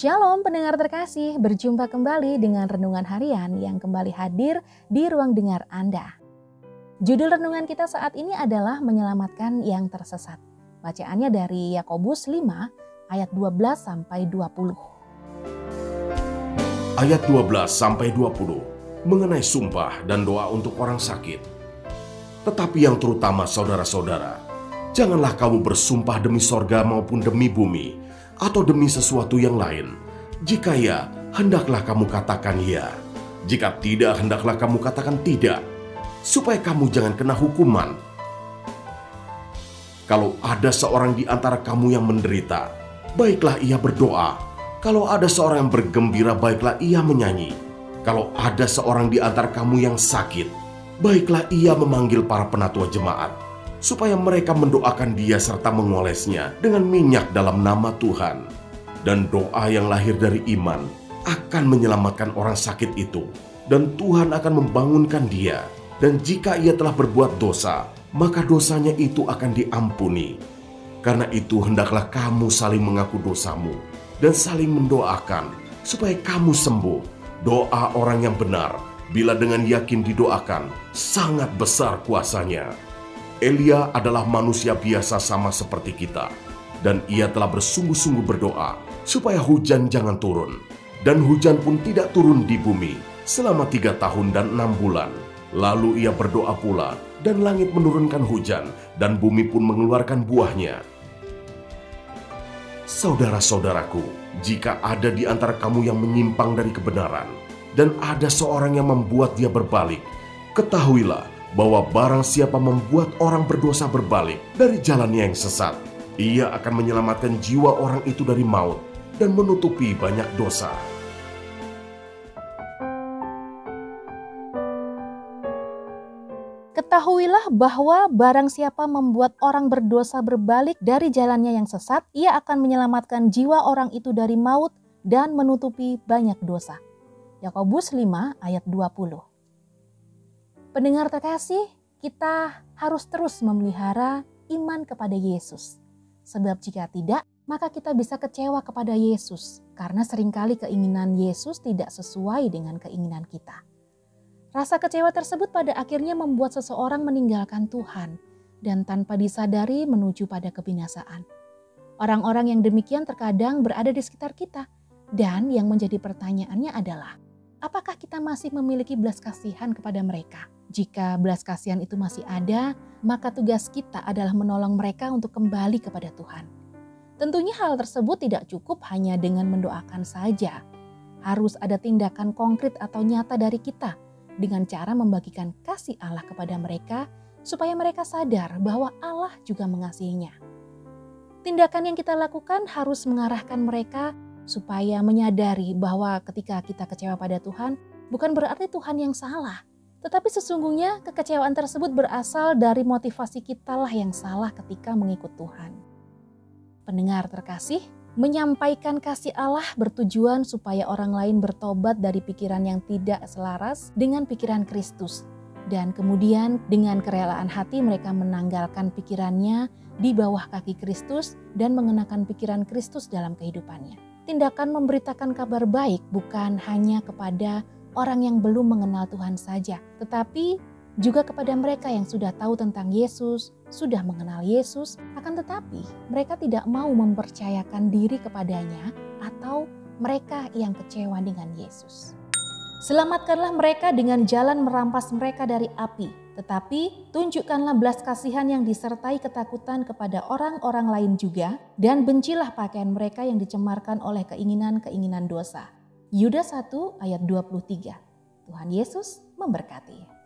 Shalom pendengar terkasih, berjumpa kembali dengan Renungan Harian yang kembali hadir di ruang dengar Anda. Judul renungan kita saat ini adalah Menyelamatkan yang Tersesat. Bacaannya dari Yakobus 5 ayat 12 sampai 20. Ayat 12 sampai 20 mengenai sumpah dan doa untuk orang sakit. Tetapi yang terutama saudara-saudara, janganlah kamu bersumpah demi sorga maupun demi bumi, atau demi sesuatu yang lain. Jika ya, hendaklah kamu katakan ya. Jika tidak, hendaklah kamu katakan tidak, supaya kamu jangan kena hukuman. Kalau ada seorang di antara kamu yang menderita, baiklah ia berdoa. Kalau ada seorang yang bergembira, baiklah ia menyanyi. Kalau ada seorang di antara kamu yang sakit, baiklah ia memanggil para penatua jemaat supaya mereka mendoakan dia serta mengolesnya dengan minyak dalam nama Tuhan. Dan doa yang lahir dari iman akan menyelamatkan orang sakit itu. Dan Tuhan akan membangunkan dia. Dan jika ia telah berbuat dosa, maka dosanya itu akan diampuni. Karena itu hendaklah kamu saling mengaku dosamu dan saling mendoakan supaya kamu sembuh. Doa orang yang benar bila dengan yakin didoakan sangat besar kuasanya. Elia adalah manusia biasa sama seperti kita, dan ia telah bersungguh-sungguh berdoa supaya hujan jangan turun, dan hujan pun tidak turun di bumi selama tiga tahun dan enam bulan. Lalu ia berdoa pula, dan langit menurunkan hujan, dan bumi pun mengeluarkan buahnya. Saudara-saudaraku, jika ada di antara kamu yang menyimpang dari kebenaran, dan ada seorang yang membuat dia berbalik, ketahuilah bahwa barang siapa membuat orang berdosa berbalik dari jalannya yang sesat, ia akan menyelamatkan jiwa orang itu dari maut dan menutupi banyak dosa. Ketahuilah bahwa barang siapa membuat orang berdosa berbalik dari jalannya yang sesat, ia akan menyelamatkan jiwa orang itu dari maut dan menutupi banyak dosa. Yakobus 5 ayat 20 Pendengar terkasih, kita harus terus memelihara iman kepada Yesus. Sebab jika tidak, maka kita bisa kecewa kepada Yesus karena sering kali keinginan Yesus tidak sesuai dengan keinginan kita. Rasa kecewa tersebut pada akhirnya membuat seseorang meninggalkan Tuhan dan tanpa disadari menuju pada kebinasaan. Orang-orang yang demikian terkadang berada di sekitar kita dan yang menjadi pertanyaannya adalah, apakah kita masih memiliki belas kasihan kepada mereka? Jika belas kasihan itu masih ada, maka tugas kita adalah menolong mereka untuk kembali kepada Tuhan. Tentunya hal tersebut tidak cukup hanya dengan mendoakan saja. Harus ada tindakan konkret atau nyata dari kita dengan cara membagikan kasih Allah kepada mereka supaya mereka sadar bahwa Allah juga mengasihinya. Tindakan yang kita lakukan harus mengarahkan mereka supaya menyadari bahwa ketika kita kecewa pada Tuhan, bukan berarti Tuhan yang salah, tetapi sesungguhnya kekecewaan tersebut berasal dari motivasi kita lah yang salah ketika mengikut Tuhan. Pendengar terkasih, menyampaikan kasih Allah bertujuan supaya orang lain bertobat dari pikiran yang tidak selaras dengan pikiran Kristus. Dan kemudian dengan kerelaan hati mereka menanggalkan pikirannya di bawah kaki Kristus dan mengenakan pikiran Kristus dalam kehidupannya. Tindakan memberitakan kabar baik bukan hanya kepada orang yang belum mengenal Tuhan saja, tetapi juga kepada mereka yang sudah tahu tentang Yesus, sudah mengenal Yesus, akan tetapi mereka tidak mau mempercayakan diri kepadanya atau mereka yang kecewa dengan Yesus. Selamatkanlah mereka dengan jalan merampas mereka dari api, tetapi tunjukkanlah belas kasihan yang disertai ketakutan kepada orang-orang lain juga, dan bencilah pakaian mereka yang dicemarkan oleh keinginan-keinginan dosa. Yudas 1 ayat 23. Tuhan Yesus memberkati.